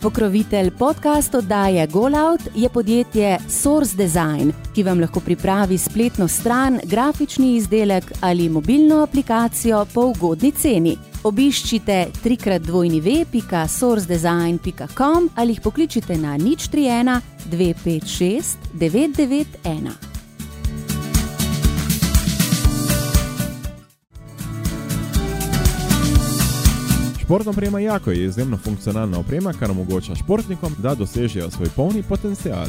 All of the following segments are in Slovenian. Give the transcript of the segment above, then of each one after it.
Pokrovitelj podcast oddaje GoLout je podjetje Source Design, ki vam lahko pripravi spletno stran, grafični izdelek ali mobilno aplikacijo po ugodni ceni. Obiščite www.sourcedesign.com ali jih pokličite na nič 31 256 991. Športna oprema Jako je izjemno funkcionalna oprema, kar omogoča športnikom, da dosežejo svoj polni potencial.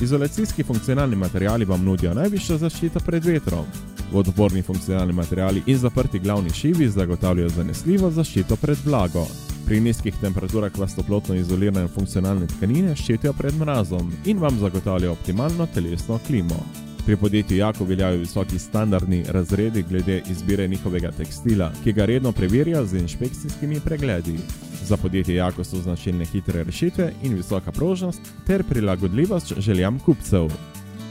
Izolacijski funkcionalni materiali vam nudijo najvišjo zaščito pred vetrom. Vodoporni funkcionalni materiali in zaprti glavni šivi zagotavljajo zanesljivo zaščito pred vlago. Pri nizkih temperaturah vas toplotno izolirane funkcionalne tkanine ščitijo pred mrazom in vam zagotavljajo optimalno telesno klimo. Pri podjetju Jako veljajo visoki standardni razredi glede izbire njihovega tekstila, ki ga redno preverjajo z inšpekcijskimi pregledi. Za podjetje Jako so značilne hitre rešitve in visoka prožnost ter prilagodljivost željam kupcev.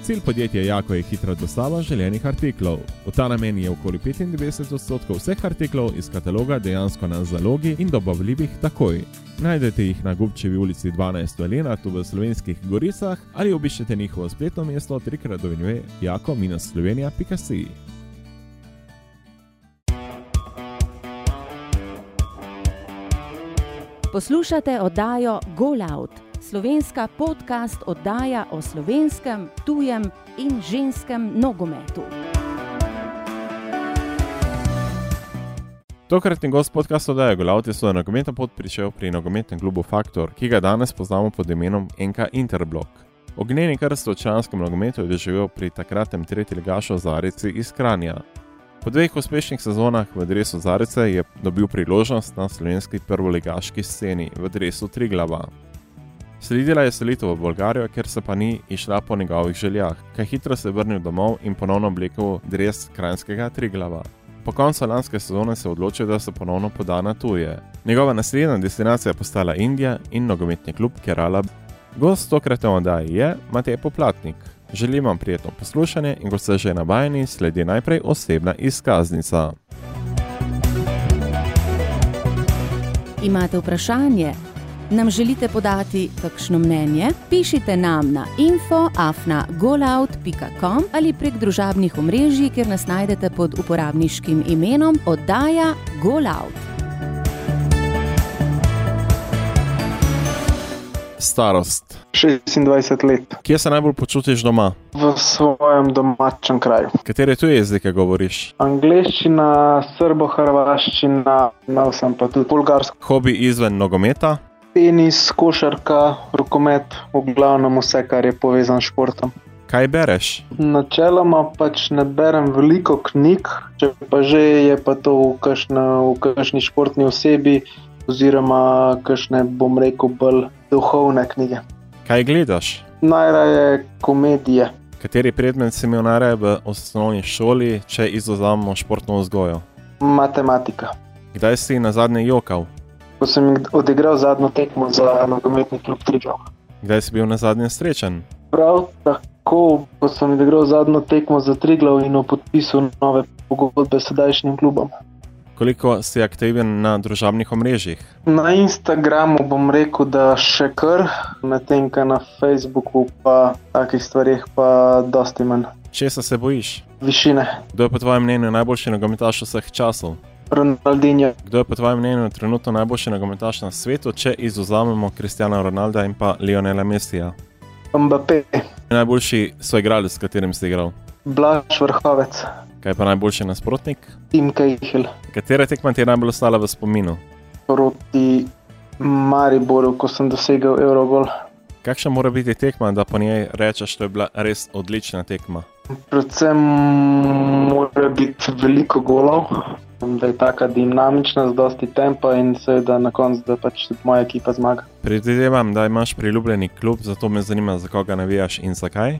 Cilj podjetja Jako je hitra dostava želenih artiklov. V ta namen je okoli 95 odstotkov vseh artiklov iz kataloga dejansko na zalogi in dobavljivih takoj. Najdete jih na Gubčevi ulici 12 v Lenartu v slovenskih Goricah ali obiščete njihovo spletno mesto trikrat dovinjuje jako-slovenija.si. Poslušate oddajo GoLout, slovenska podcast oddaja o slovenskem, tujem in ženskem nogometu. Tokratni gost podcasta oddaje Golaut je svoj nogometni pot prišel pri nogometnem klubu Faktor, ki ga danes poznamo pod imenom NK Interblock. Ognjeni krst v članskem nogometu je doživel pri takratnem tretji ligašu Zarici iz Kranja. Po dveh uspešnih sezonah v dresu Zarice je dobil priložnost na slovenski prvoligaški sceni v dresu Triglava. Sledila je selitev v Bolgarijo, ker se pa ni išla po njegovih željah, kaj hitro se je vrnil domov in ponovno oblekel dres krajinskega Triglava. Po koncu lanske sezone se je odločil, da se ponovno poda na tuje. Njegova naslednja destinacija je postala Indija in nogometni klub Kerala. Gost tokratne oddaje je Matej Poplatnik. Želim vam prijetno poslušanje in ko ste že navajeni, sledi najprej osebna izkaznica. Imate vprašanje? Nam želite podati kakšno mnenje? Pišite nam na info.afna.golout.com ali prek družabnih omrežij, kjer nas najdete pod uporabniškim imenom oddaja GoLout. Starost. 26 let Kje se najbolj počutiš doma? v svojem domačem kraju. Katere tuje jezike govoriš? Angliščina, srbo-hrvaščina, imel sem pa tudi bulgarsko. Hobi izven nogometa? Tenis, košarka, rokomet, v glavnem vse, kar je povezano s športom. Kaj bereš? Načeloma pač ne berem veliko knjig, če pa že je pa to v, kakšne, v kakšni športni osebi, oziroma kakšne, bom rekel, bolj duhovne knjige. Kaj gledaš? Najraje komedije. Kateri predmet si imel najraje v osnovni šoli, če izuzamemo športno vzgojo? Matematika. Kdaj si na zadnje jokal? Ko sem odigral zadnjo tekmo za nogometni klub Triglav. Kdaj si bil na zadnje srečen? Prav tako, ko sem odigral zadnjo tekmo za Triglav in podpisal nove pogodbe s sedajšnjim klubom. Koliko si aktiven na družabnih omrežjih? Na Instagramu bom rekel, da še kar, medtem ko na Facebooku pa takih stvarih pa dosti manj. Česa se bojiš? Višine. Kdo je po tvojem mnenju najboljši nogometaš vseh časov? Ronaldinho, Kdo je po tvojem mnenju trenutno najboljši nogometaš na svetu, če izuzamemo Kristjana Ronalda in pa Lionela Messija? Mbappé, Najboljši soigralec, s katerim si igral? Blaž Vrhovec, Kaj pa najboljši nasprotnik? Tim Kejhel Katera tekma ti je najbolj ostala v spominu? proti Mariboru, ko sem dosegel Eurogol. Kakšna mora biti tekma, da po njej rečeš, da je bila res odlična tekma? Predvsem mora biti veliko golov, da je taka dinamična, z dosti tempa in seveda na koncu, da pač moja ekipa zmaga. Predvidevam, da imaš priljubljeni klub, zato me zanima, za koga navijaš in zakaj.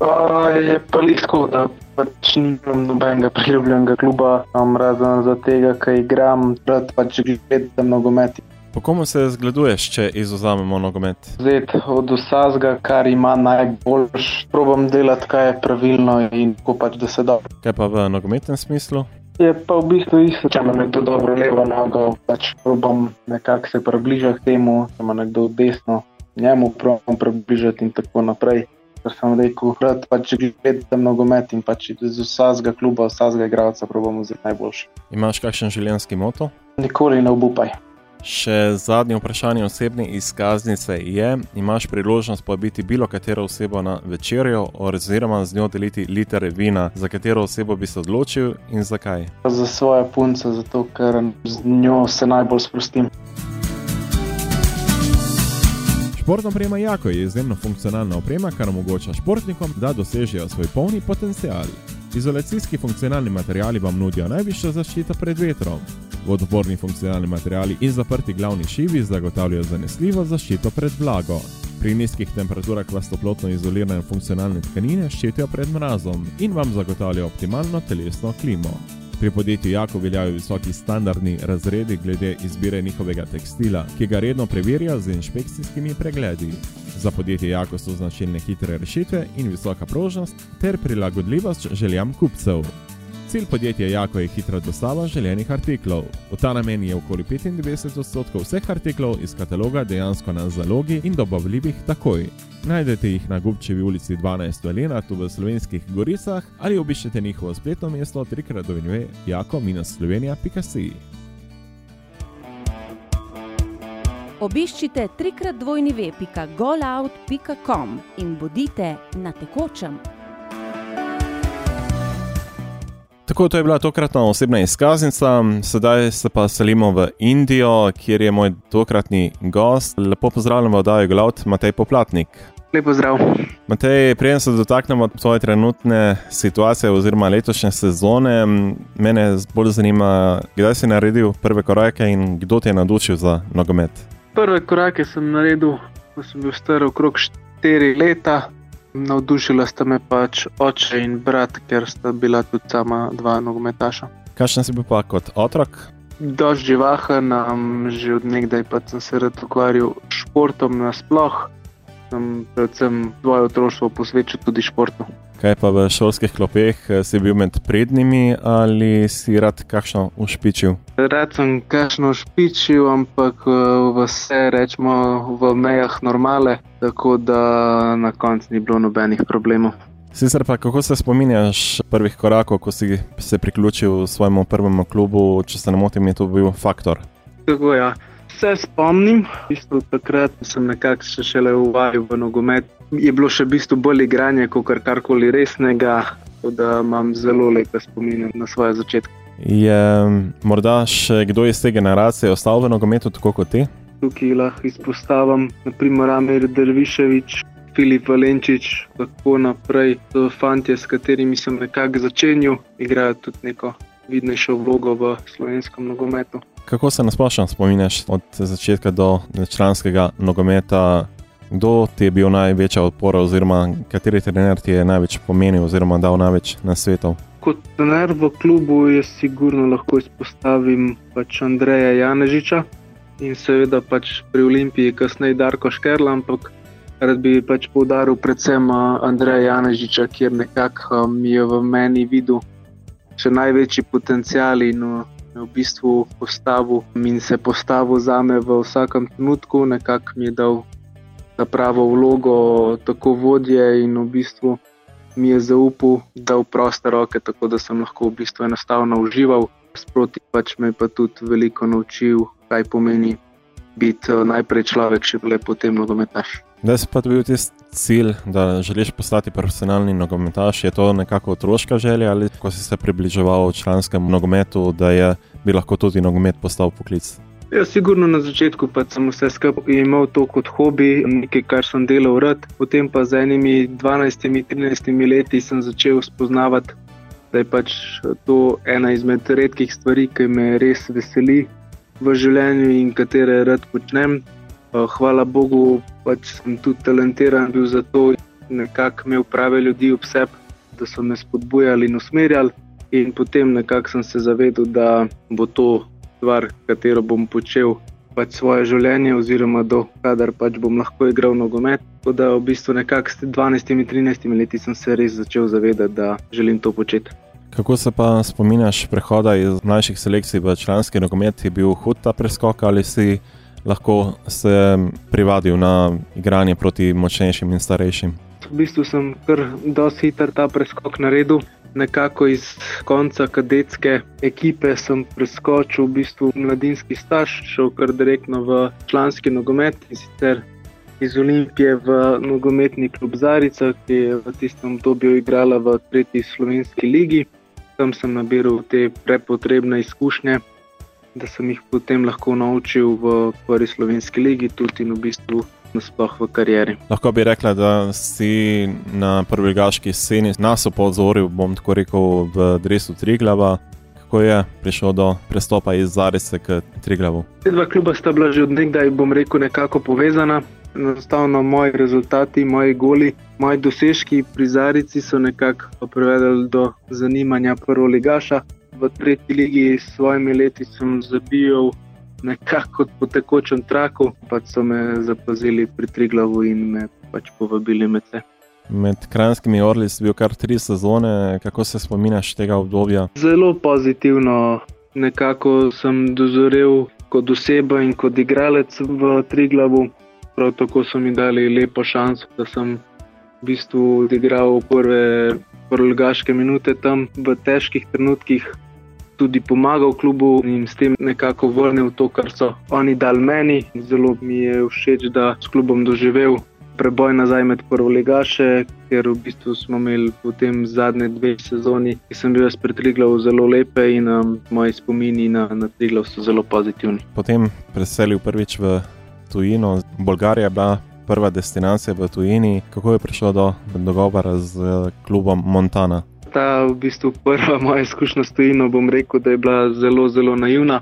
A, je pa lahko, da pač nimam nobenega priljubljenega kluba, um, razen za tega, ker igram, rad pač gledam nogomet. Po komu se zgleduješ, če izuzamemo nogomet? Zdaj od vsega, kar ima najboljš, probam delati, kaj je pravilno in ko pač da se da. Kaj pa v nogometnem smislu? Je pa v bistvu isto, če ima nekdo dobro levo nogo, pač probam nekako se približati temu, če ima nekdo desno, njemu probam približati in tako naprej. Ker sem rekel, da pač gledam nogomet in pač iz vsakega kluba, vsakega igralca probam vzeti najboljši. Imaš kakšen življenjski moto? Nikoli ne obupaj. Še zadnje vprašanje osebne izkaznice je: imaš priložnost povabiti bilo katero osebo na večerjo, oziroma z njo deliti liter vina, za katero osebo bi se odločil in zakaj? Za svojo punco, zato ker z njo se najbolj sprostim. Športna oprema Jako je izjemno funkcionalna oprema, kar omogoča športnikom, da dosežejo svoj polni potencial. Izolacijski funkcionalni materiali vam nudijo najvišjo zaščito pred vetrom. Vodoporni funkcionalni materiali in zaprti glavni šivi zagotavljajo zanesljivo zaščito pred vlago. Pri nizkih temperaturah vas toplotno izolirane funkcionalne tkanine ščitijo pred mrazom in vam zagotavljajo optimalno telesno klimo. Pri podjetju Jako veljajo visoki standardni razredi glede izbire njihovega tekstila, ki ga redno preverja z inšpekcijskimi pregledi. Za podjetje Jako so značilne hitre rešitve in visoka prožnost ter prilagodljivost željam kupcev. Cilj podjetja Jako je hitra dostava želenih artiklov. V ta namen je okoli 95 odstotkov vseh artiklov iz kataloga dejansko na zalogi in dobavljivih takoj. Najdete jih na Gubčevi ulici 12 v Lenatu v slovenskih goricah ali obiščete njihovo spletno mesto trikrat dovinjuje jako-slovenija.si. Obiščite trikrat dvojni ve.golout.com in bodite na tekočem. Tako, to je bila tokratna osebna izkaznica, sedaj se pa selimo v Indijo, kjer je moj tokratni gost. Lepo pozdravljam, da je glavt Matej Poplatnik. Lepo zdrav. Matej, preden se dotaknemo svoje trenutne situacije oziroma letošnje sezone, mene bolj zanima, kdaj si naredil prve korake in kdo te je navdušil za nogomet. Prve korake sem naredil, ko sem bil star okrog 4 leta. Navdušila sta me pač oče in brat, ker sta bila tudi sama dva nogometaša. Kakšen si bil pa kot otrok? Dož živahen, um, že od nekdaj pa sem se rad ukvarjal s športom nasploh. Sem predvsem svoje otroštvo posvečal tudi športu. Kaj pa v šolskih klopeh, si bil med prednjimi ali si rad kakšno ušpičil? Rad sem kakšno ušpičil, ampak vse rečemo v mejah normale, tako da na koncu ni bilo nobenih problemov. Sicer pa kako se spominjaš prvih korakov, ko si se priključil svojemu prvemu klubu, če se ne motim, je to bil faktor? Tako ja. Se spomnim, isto takrat sem nekako še šele uvajal v nogomet. Je bilo še v bistvu bolj igranje kot kar karkoli resnega, tako da imam zelo lepe spomine na svoje začetke. Je morda še kdo iz te generacije ostal v nogometu tako kot ti? Tukaj lahko izpostavim, naprimer Amir Derviševič, Filip Valenčič, tako naprej. To so fanti, s katerimi sem nekako začenjal, igrajo tudi neko vidnejšo vlogo v slovenskem nogometu. Kako se nasplošno spominješ od začetka do članskega nogometa? Kdo ti je bil največja opora, oziroma kateri trener ti je največ pomenil, oziroma dal največ na svetu? Kot trener v klubu je sigurno lahko izpostavim pač Andreja Janežiča in seveda pač pri Olimpiji, kasneje Darko Škerla, ampak rad bi pač poudaril predvsem Andreja Janežiča, kjer nekako mi je v meni videl največji potencial in v bistvu postavil in se postavil za me v vsakem trenutku, nekako mi je dal ta pravo vlogo, tako vodje in v bistvu mi je zaupal, da v proste roke, tako da sem lahko v bistvu enostavno užival. Sproti pač me je pa tudi veliko naučil, kaj pomeni biti najprej človek, še le potem nogometaš. Da si pa bil tisti cilj, da želiš postati profesionalni nogometaš, je to nekako otroška želja ali ko si se približeval članskemu nogometu, da je bi lahko tudi nogomet postal poklic? Ja, sigurno na začetku pa sem vse skupaj imel to kot hobi, nekaj, kar sem delal rad. Potem pa z enimi 12-13 leti sem začel spoznavati, da je pač to ena izmed redkih stvari, ki me res veseli v življenju in katere rad počnem. Hvala Bogu, pač sem tudi talentiran bil za to, nekako imel prave ljudi ob sebi, da so me spodbujali in usmerjali. In potem nekako sem se zavedel, da bo to stvar, katero bom počel pač svoje življenje, oziroma do kadar pač bom lahko igral nogomet. Tako da v bistvu nekako s 12-13 leti sem se res začel zavedati, da želim to početi. Kako se pa spominjaš prehoda iz mlajših selekcij v članski nogomet? Je bil hud ta preskok ali si lahko se privadil na igranje proti močnejšim in starejšim? V bistvu sem kar dosti hiter ta preskok naredil. Nekako iz konca kadetske ekipe sem preskočil v bistvu mladinski staž, šel kar direktno v članski nogomet in sicer iz Olimpije v nogometni klub Zarica, ki je v tistem obdobju igrala v tretji slovenski ligi. Tam sem nabiral te prepotrebne izkušnje, da sem jih potem lahko naučil v prvi slovenski ligi, tudi in v bistvu nasploh v karieri. Lahko bi rekla, da si na prvi gaški sceni nas opozoril, bom tako rekel, v Dresu Triglava. Kako je prišel do prestopa iz Zarice k Triglavu? Dva kluba sta bila že odnegdaj, bom rekel, nekako povezana enostavno moji rezultati, moji goli, moji dosežki pri Zarici so nekako privedli do zanimanja prvo ligaša. V tretji ligi s svojimi leti sem zabijal nekako po tekočem traku, pa so me zapazili pri Triglavu in me pač povabili med se. Med krajskimi orli si bil kar tri sezone, kako se spominaš tega obdobja? Zelo pozitivno, nekako sem dozorel kot oseba in kot igralec v Triglavu. Prav tako so mi dali lepo šanso, da sem v bistvu odigral prve prologaške minute tam v težkih trenutkih, tudi pomagal klubu in s tem nekako vrnil to, kar so oni dali meni. Zelo mi je všeč, da s klubom doživel preboj nazaj med prologaše, ker v bistvu smo imeli potem zadnje dve sezoni, ki sem bil jaz pretriglav zelo lepe in um, moji spomini na, na triglav so zelo pozitivni. Potem preselil prvič v tujino. Bolgarija je bila prva destinacija v tujini. Kako je prišlo do dogovora z klubom Montana? Ta v bistvu prva moja izkušnja s tujino, bom rekel, da je bila zelo, zelo naivna.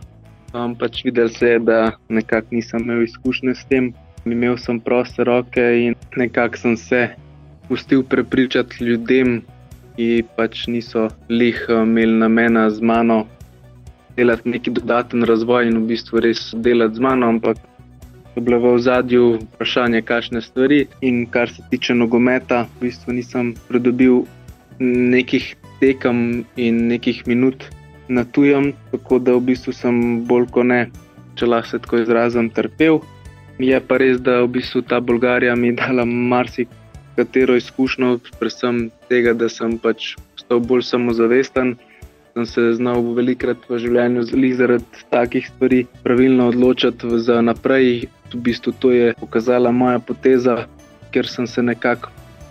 Um, pač videl se je, da nekako nisem imel izkušnje s tem. Imel sem proste roke in nekako sem se pustil prepričati ljudem, ki pač niso lih imeli namena z mano delati neki dodaten razvoj in v bistvu res delati z mano, ampak je bilo v zadju vprašanje, kakšne stvari. In kar se tiče nogometa, v bistvu nisem pridobil nekih tekem in nekih minut na tujem, tako da v bistvu sem bolj kot ne, če lahko se tako izrazim, trpel. Je pa res, da v bistvu ta Bolgarija mi je dala marsikatero izkušnjo, predvsem tega, da sem pač postal bolj samozavesten sem se znal velikrat v življenju zaradi takih stvari pravilno odločiti za naprej. V bistvu to je pokazala moja poteza, ker sem se nekako,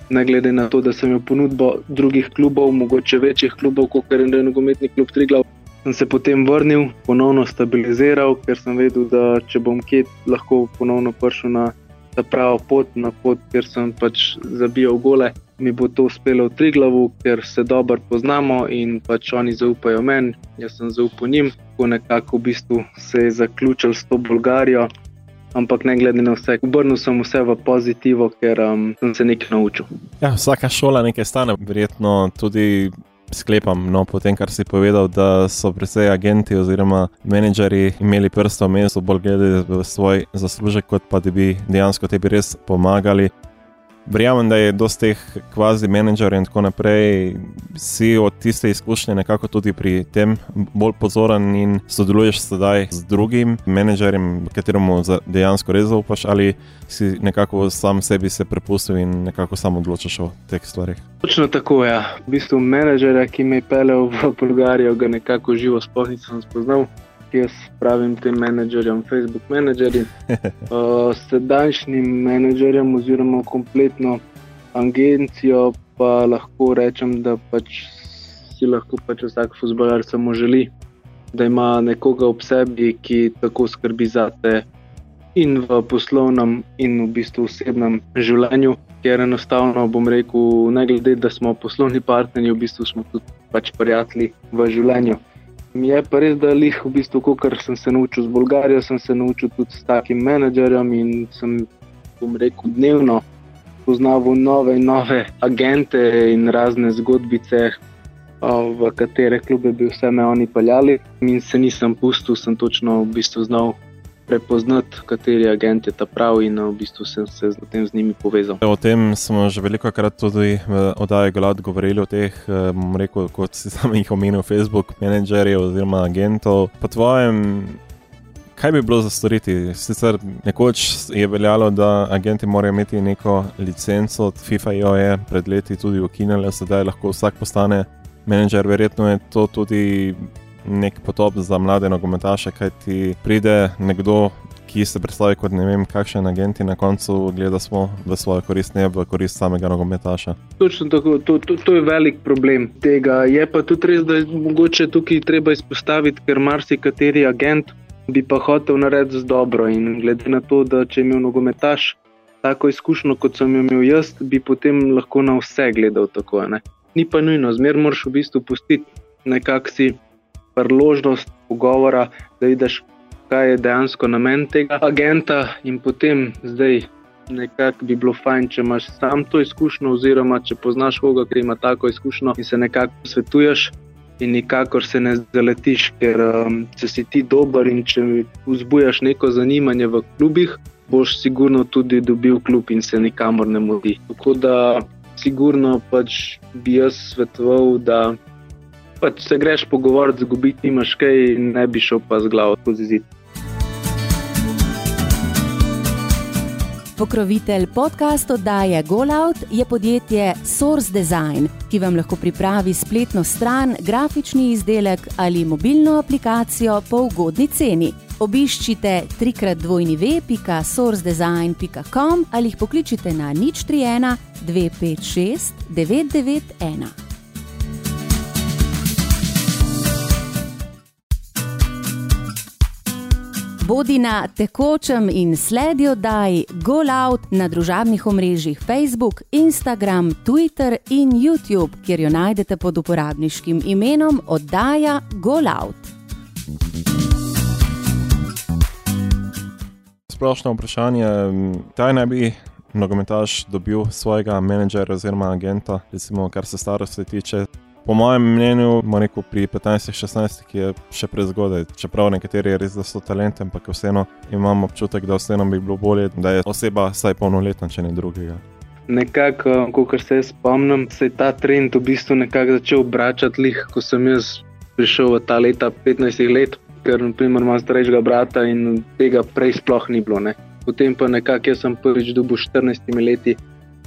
ne glede na to, da sem imel ponudbo drugih klubov, mogoče večjih klubov, kot je Rejno nogometni klub Triglav. Sem se potem vrnil, ponovno stabiliziral, ker sem vedel, da če bom kje lahko ponovno prišel na ta pravo pot, na pot, kjer sem pač zabijal gole mi bo to uspelo v Triglavu, ker se dobro poznamo in pač oni zaupajo meni, jaz sem zaupal njim. Tako nekako v bistvu se je zaključil s to Bolgarijo, ampak ne glede na vse, obrnil sem vse v pozitivo, ker um, sem se nekaj naučil. Ja, vsaka šola nekaj stane, verjetno tudi. Sklepam, no, potem, kar si povedal, da so predvsej agenti oziroma menedžerji imeli prsto mesto, bolj glede v svoj zaslužek, kot pa da bi dejansko tebi res pomagali. Verjamem, da je dosti teh kvazi menedžerjev in tako naprej, si od tiste izkušnje nekako tudi pri tem bolj pozoren in sodeluješ sedaj z drugim menedžerjem, kateremu dejansko res zaupaš, ali si nekako sam sebi se prepustil in nekako sam odločaš o teh stvarih. Točno tako je. Ja. V bistvu menedžerja, ki me je pelel v Bolgarijo, ga nekako živo sploh nisem spoznal jaz pravim tem menedžerjem, Facebook menedžerjem, uh, sedajšnjim menedžerjem oziroma kompletno agencijo, pa lahko rečem, da pač si lahko pač vsak futboler samo želi, da ima nekoga ob sebi, ki tako skrbi za te. In v poslovnem, in v bistvu osebnem življenju, ker enostavno bom rekel, ne glede da smo poslovni partnerji, v bistvu smo tudi pač prijatelji v življenju. Mi je pa res, da jih v bistvu, kot sem se naučil z Bolgarijo, sem se naučil tudi s takim menedžerjem in sem, bom rekel, dnevno poznal nove in nove agente in razne zgodbice, v katere klube bi vse me oni peljali. In se nisem pustil, sem točno v bistvu znal prepoznati, kateri agent je ta pravi, in v bistvu sem se z, tem z njimi povezal. O tem smo že veliko krat tudi v oddaji Glad govorili o teh, bom rekel, kot si sam jih omenil, Facebook menedžerjev oziroma agentov. Po tvojem. Kaj bi bilo za storiti? Sicer nekoč je veljalo, da agenti morajo imeti neko licenco, FIFA jo je pred leti tudi ukinila, sedaj lahko vsak postane menedžer. Verjetno je to tudi nek potop za mlade nogometaše, kaj ti pride nekdo, ki se predstavi kot ne vem, kakšen agent in na koncu gleda smo v svojo korist, ne v korist samega nogometaša. Točno tako, to, to, to je velik problem tega. Je pa tudi res, da je mogoče tukaj treba izpostaviti, ker marsikateri agent bi pa hotel narediti z dobro. In glede na to, da če je imel nogometaš tako izkušnjo, kot sem imel jaz, bi potem lahko na vse gledal tako. Ne? Ni pa nujno, zmer moraš v bistvu pustiti nekak si priložnost pogovora, da vidiš, kaj je dejansko namen tega agenta, in potem zdaj. Nekako bi bilo fajn, če imaš sam to izkušnjo, oziroma če poznaš koga, ki ima tako izkušnjo in se nekako svetuješ, in nikakor se ne zaletiš, ker um, če si ti dober in če vzbujaš neko zanimanje v klubih, boš sigurno tudi dobil klub in se nikamor ne mudi. Tako da, sigurno pač bi jaz svetoval, da pač se greš pogovoriti, zgubiti imaš kaj ne bi šel pa z glavo skozi zid. Pokrovitelj podcast oddaje GoLout je podjetje Source Design, ki vam lahko pripravi spletno stran, grafični izdelek ali mobilno aplikacijo po ugodni ceni. Obiščite www.sourcedesign.com ali jih pokličite na nič 31 256 991. Bodi na tekočem in sledi oddaji GoLout na družabnih omrežjih Facebook, Instagram, Twitter in YouTube, kjer jo najdete pod uporabniškim imenom oddaja GoLout. Splošno vprašanje, kdaj naj bi nogometaš dobil svojega menedžerja oziroma agenta, recimo kar se starosti tiče. Po mojem mnenju, rekel, pri 15-16 je še prezgodaj. Čeprav nekateri res so talenti, ampak vseeno imam občutek, da vseeno bi bilo bolje, da je oseba vsaj polnoletna, če ne drugega. Nekako, kot se spomnim, se je ta trend v bistvu nekako začel obračati, lih, ko sem jaz prišel v ta leta 15 let, ker naprimer, imam starejšega brata in tega prej sploh ni bilo. Ne. Potem pa nekako jaz sem prvič dobil 14 leti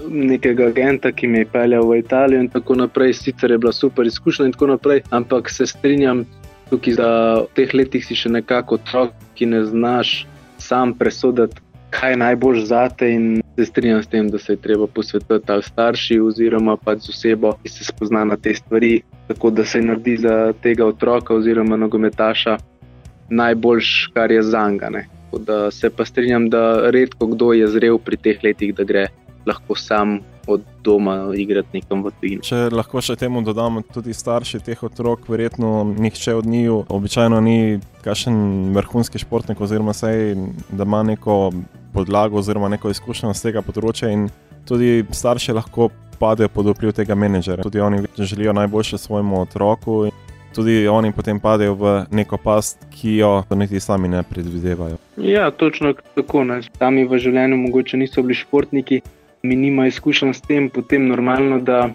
nekega agenta, ki me je peljal v Italijo in tako naprej. Sicer je bila super izkušnja in tako naprej, ampak se strinjam tukaj, da v teh letih si še nekako otrok, ki ne znaš sam presoditi, kaj je najbolj zate. In se strinjam s tem, da se je treba posvetiti ali starši oziroma pač z osebo, ki se spozna na te stvari, tako da se naredi za tega otroka oziroma nogometaša najboljš, kar je zangane. Da se pa strinjam, da redko kdo je zrel pri teh letih, da gre lahko sam od doma igrati nekam v tujini. Če lahko še temu dodamo, tudi starši teh otrok, verjetno nihče od njih običajno ni kakšen vrhunski športnik, oziroma sej, da ima neko podlago oziroma neko izkušnjo z tega področja. In tudi starši lahko padejo pod vpliv tega menedžera. Tudi oni želijo najboljše svojemu otroku. Tudi oni potem padejo v neko past, ki jo niti sami ne predvidevajo. Ja, točno tako. Ne. Sami v življenju mogoče niso bili športniki, mi nima izkušenj s tem, potem normalno, da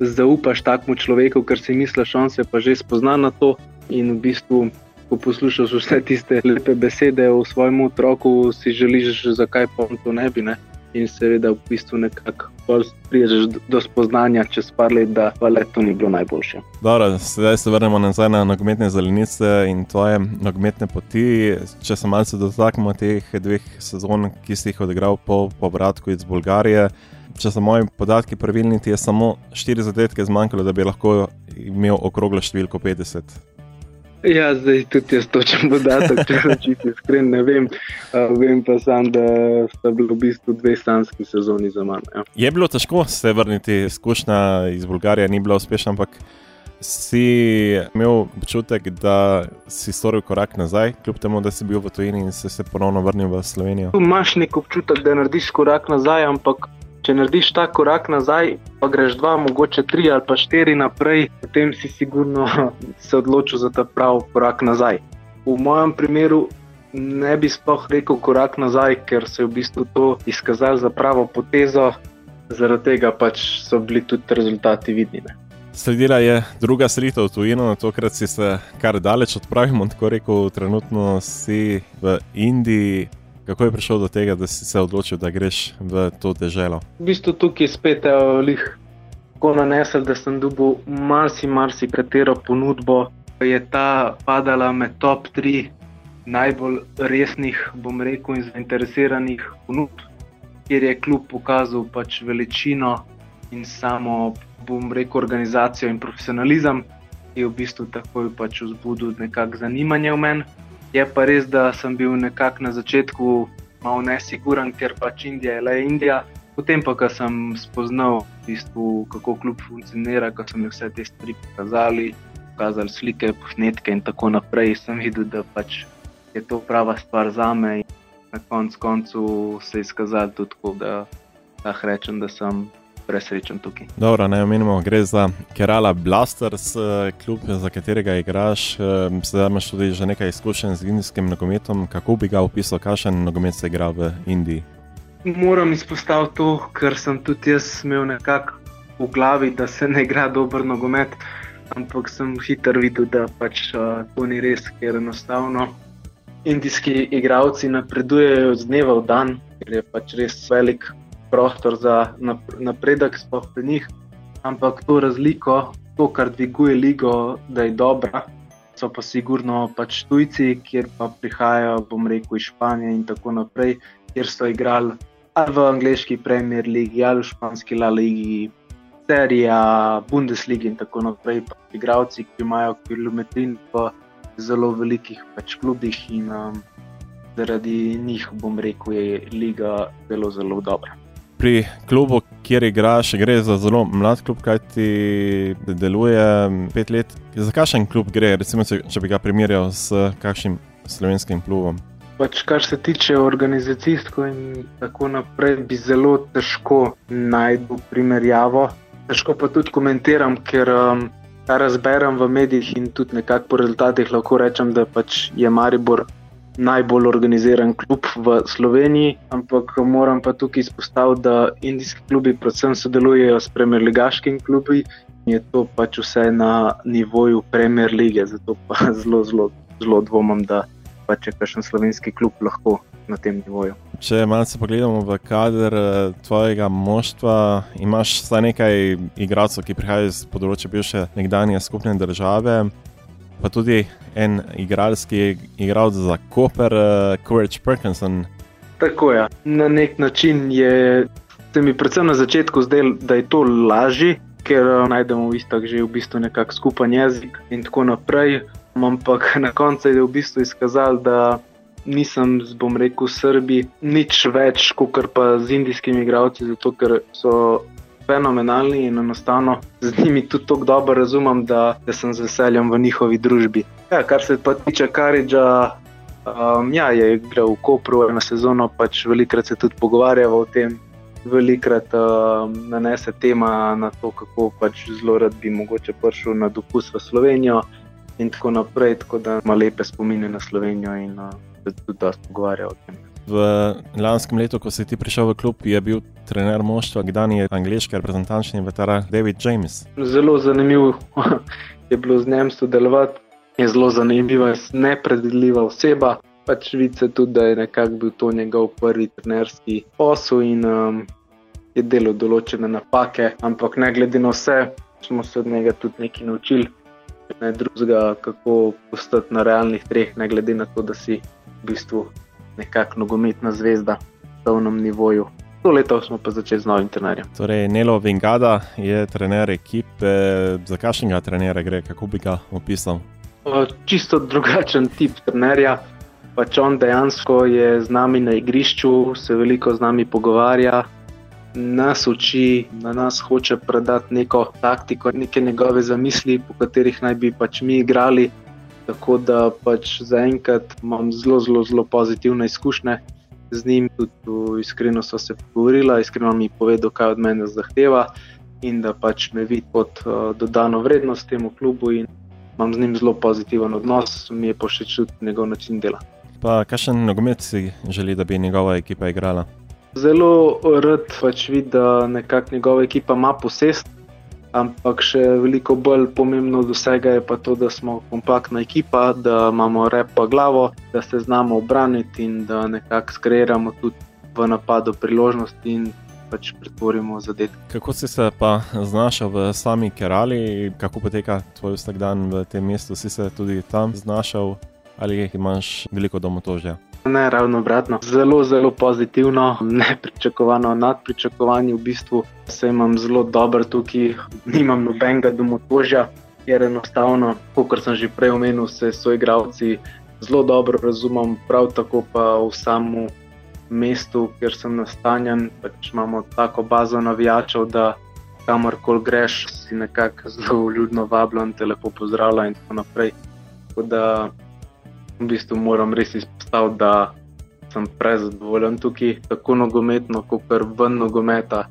zaupaš takmu človeku, ker si misliš, on se pa že spozna na to in v bistvu. Ko poslušaš vse tiste lepe besede o svojem otroku, si želiš, zakaj pa to ne bi. Ne? In seveda, v bistvu nekako prideš do spoznanja čez par let, da le to ni bilo najboljše. Dobro, zdaj se vrnemo nazaj na nogometne zelenice in tvoje nogometne poti. Če se malce dotaknemo teh dveh sezon, ki si jih odigral po povratku iz Bolgarije. Če so moji podatki pravilni, ti je samo štiri zadetke zmanjkalo, da bi lahko imel okroglo številko 50. Ja, zdaj tudi jaz točem podatek, če rečem iskren, ne vem. Uh, vem pa sam, da sta bili v bistvu dve stanski sezoni za mano. Ja. Je bilo težko se vrniti, izkušnja iz Bolgarije ni bila uspešna, ampak si imel občutek, da si storil korak nazaj, kljub temu, da si bil v tujini in si se ponovno vrnil v Slovenijo. Imáš nek občutek, da narediš korak nazaj, ampak če narediš ta korak nazaj, pa greš dva, mogoče tri ali pa štiri naprej, potem si sigurno se odločil za ta pravi korak nazaj. V mojem primeru ne bi sploh rekel korak nazaj, ker se je v bistvu to izkazalo za pravo potezo, zaradi tega pač so bili tudi rezultati vidni. Ne. Sledila je druga selitev v tujino, tokrat si se kar daleč odpravil, tako rekel, trenutno si v Indiji. Kako je prišel do tega, da si se odločil, da greš v to deželo? V bistvu tukaj spet je lih tako nanesel, da sem dobil marsi, marsi katero ponudbo. Je ta padala med top 3 najbolj resnih, bom rekel, in zainteresiranih ponudb, kjer je kljub pokazal pač veličino in samo, bom rekel, organizacijo in profesionalizem, ki je v bistvu takoj pač vzbudil nekakšno zanimanje v meni. Je pa res, da sem bil nekako na začetku malo nesiguren, ker pač Indija je le Indija. Potem pa, ko sem spoznal, bistvu, kako klub funkcionira, ko so mi vse te stvari pokazali, pokazali slike, posnetke in tako naprej, sem videl, da pač je to prava stvar za me. Na koncu koncu se je izkazalo tudi da lahko rečem, da sem presrečen tukaj. Dobro, naj omenimo, gre za Kerala Blasters, eh, klub, za katerega igraš. Zdaj eh, imaš tudi že nekaj izkušenj z indijskim nogometom. Kako bi ga opisal, kakšen nogomet se igra v Indiji? Moram izpostaviti to, ker sem tudi jaz imel nekako v glavi, da se ne igra dober nogomet. Ampak sem hitro videl, da pač uh, to ni res, ker enostavno indijski igravci napredujejo z dneva v dan, ker je pač res velik prostor za napredek, sploh pri njih. Ampak to razliko, to, kar dviguje ligo, da je dobra, so pa sigurno pač tujci, kjer pa prihajajo, bom rekel, iz Španije in tako naprej, kjer so igrali ali v angliški Premier League ali v španski La Ligi. Serija, Bundesliga in tako naprej, pa igravci, ki imajo kilometrin v zelo velikih pač klubih, in um, zaradi njih, bom rekel, je liga zelo, zelo dobra pri klubu, kjer igraš, gre za zelo mlad klub, kaj ti deluje pet let. Za kakšen klub gre, recimo, če bi ga primerjal s kakšnim slovenskim klubom? Pač, kar se tiče organizacijsko in tako naprej, bi zelo težko najti primerjavo. Težko pa tudi komentiram, ker um, razberem v medijih in tudi nekako po rezultatih lahko rečem, da pač je Maribor najbolj organiziran klub v Sloveniji, ampak moram pa tukaj izpostaviti, da indijski klubi predvsem sodelujejo s premjerligaškimi klubi in je to pač vse na nivoju Premier lige. Zato pa zelo, zelo, zelo dvomim, da pa če kakšen slovenski klub lahko na tem nivoju. Če malo pogledamo v kader eh, tvojega moštva, imaš vsaj nekaj igralcev, ki prihajajo iz področja bivše nekdanje skupne države pa tudi en igralec za Koper, uh, Courage Parkinson. Tako je. Na nek način je se mi predvsem na začetku zdelo, da je to lažje, ker uh, najdemo v istak že v bistvu nekak skupen jezik in tako naprej. Ampak na koncu je v bistvu izkazal, da nisem, bom rekel, Srbi nič več kot pa z indijskimi igralci, zato ker so fenomenalni in enostavno z njimi tudi tako dobro razumem, da, da sem z veseljem v njihovi družbi. Ja, kar se pa tiče Karidža, um, ja, je igral v Kopru eno sezono, pač velikrat se tudi pogovarjava o tem. Velikrat uh, nanese tema na to, kako pač zelo rad bi mogoče prišel na dopust v Slovenijo, in tako naprej. Tako da ima lepe spomine na Slovenijo in uh, se tudi dosta pogovarja o tem. V lanskem letu, ko si ti prišel v klub, je bil trener moštva, je angliški reprezentančni veteran David James. Zelo zanimivo je bilo z njim sodelovati, je zelo zanimiva, nepredvidljiva oseba. Pač vidi se tudi, da je nekako bil to njegov prvi trenerski posel in um, je delal določene napake, ampak ne glede na vse, smo se od njega tudi nekaj naučili. Ne drugega, kako postati na realnih treh, ne glede na to, da si v bistvu nekakšna nogometna zvezda na polnem nivoju. To leto smo pa začeli z novim trenerjem. Torej, Nelo Vingada je trener ekipe. Za kakšnega trenera gre, kako bi ga opisal? Čisto drugačen tip trenerja. Pač on dejansko je z nami na igrišču, se veliko z nami pogovarja, nas uči, na nas hoče predati neko taktiko, neke njegove zamisli, po katerih naj bi pač mi igrali. Tako da pač zaenkrat imam zelo, zelo, zelo pozitivne izkušnje z njim. Tudi iskreno so se pogovorila, iskreno mi povedal, kaj od mene zahteva in da pač me vidi kot uh, dodano vrednost temu klubu in imam z njim zelo pozitiven odnos, mi je pa še čuti njegov način dela. Pa kakšen nogomet si želi, da bi njegova ekipa igrala? Zelo rad pač vidi, da nekako njegova ekipa ima posest, ampak še veliko bolj pomembno od vsega je pa to, da smo kompaktna ekipa, da imamo repa glavo, da se znamo obraniti in da nekako skreiramo tudi v napadu priložnosti in pač pretvorimo zadetke. Kako si se pa znašel v sami Kerali, kako poteka tvoj vsakdan v tem mestu, si se tudi tam znašel ali imaš veliko domotožja? Ne, ravno obratno. Zelo, zelo pozitivno, nepričakovano, nadpričakovanje. V bistvu se imam zelo dobro tukaj, nimam nobenega domotožja, ker enostavno, kot sem že prej omenil, se soigravci zelo dobro razumem, prav tako pa v samem mestu, kjer sem nastanjen, pač imamo tako bazo navijačev, da kamorkoli greš, si nekako zelo ljudno vabljen, te lepo pozdravlja in tako naprej. Tako da v bistvu moram res izpostaviti, da sem prezadovoljen tukaj, tako nogometno, kot kar ven nogometa.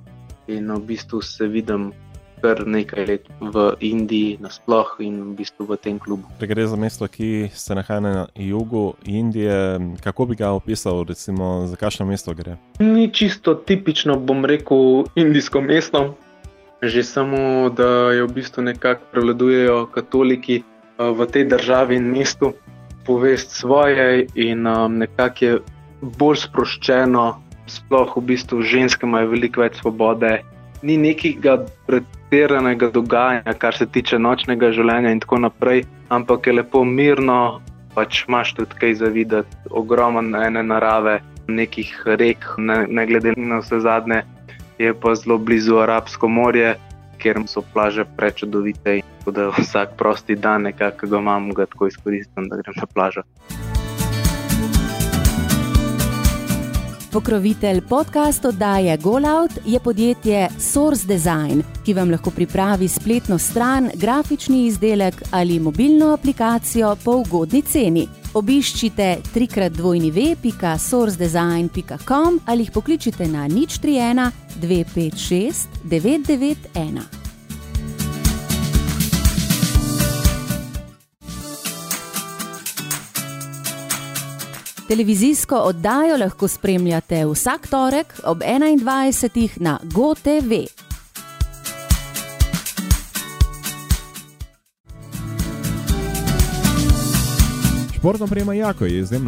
In v bistvu se vidim kar nekaj let v Indiji, nasplošno in v bistvu v tem klubu. Če gre za mesto, ki se nahaja na jugu Indije, kako bi ga opisal, recimo, za kakšno mesto gre? Ni čisto tipično, bom rekel, indijsko mesto. Že samo, da je v bistvu nekako prevladujejo katoliki v tej državi in mestu, povest svoje, in um, nekako je bolj sproščeno, sploh v bistvu ženske imajo veliko več svobode. Ni nekega pretiranega dogajanja, kar se tiče nočnega življenja in tako naprej, ampak je lepo mirno, pač imaš tudi kaj za videti, ogromno ene narave, nekih rek, ne, ne glede na vse zadnje, je pa zelo blizu Arabsko morje, kjer so plaže prečudovite. Tako da vsak prosti dan, nekako ga imam, ga tako izkoristim, da grem na plažo. Pokrovitelj podcast oddaje GoLout je podjetje Source Design, ki vam lahko pripravi spletno stran, grafični izdelek ali mobilno aplikacijo po ugodni ceni. Obiščite www.sourcedesign.com ali jih pokličite na nič 31 256 991. Televizijsko oddajo lahko spremljate vsak torek ob 21. na GoTV. Športna prema Jako je izjemno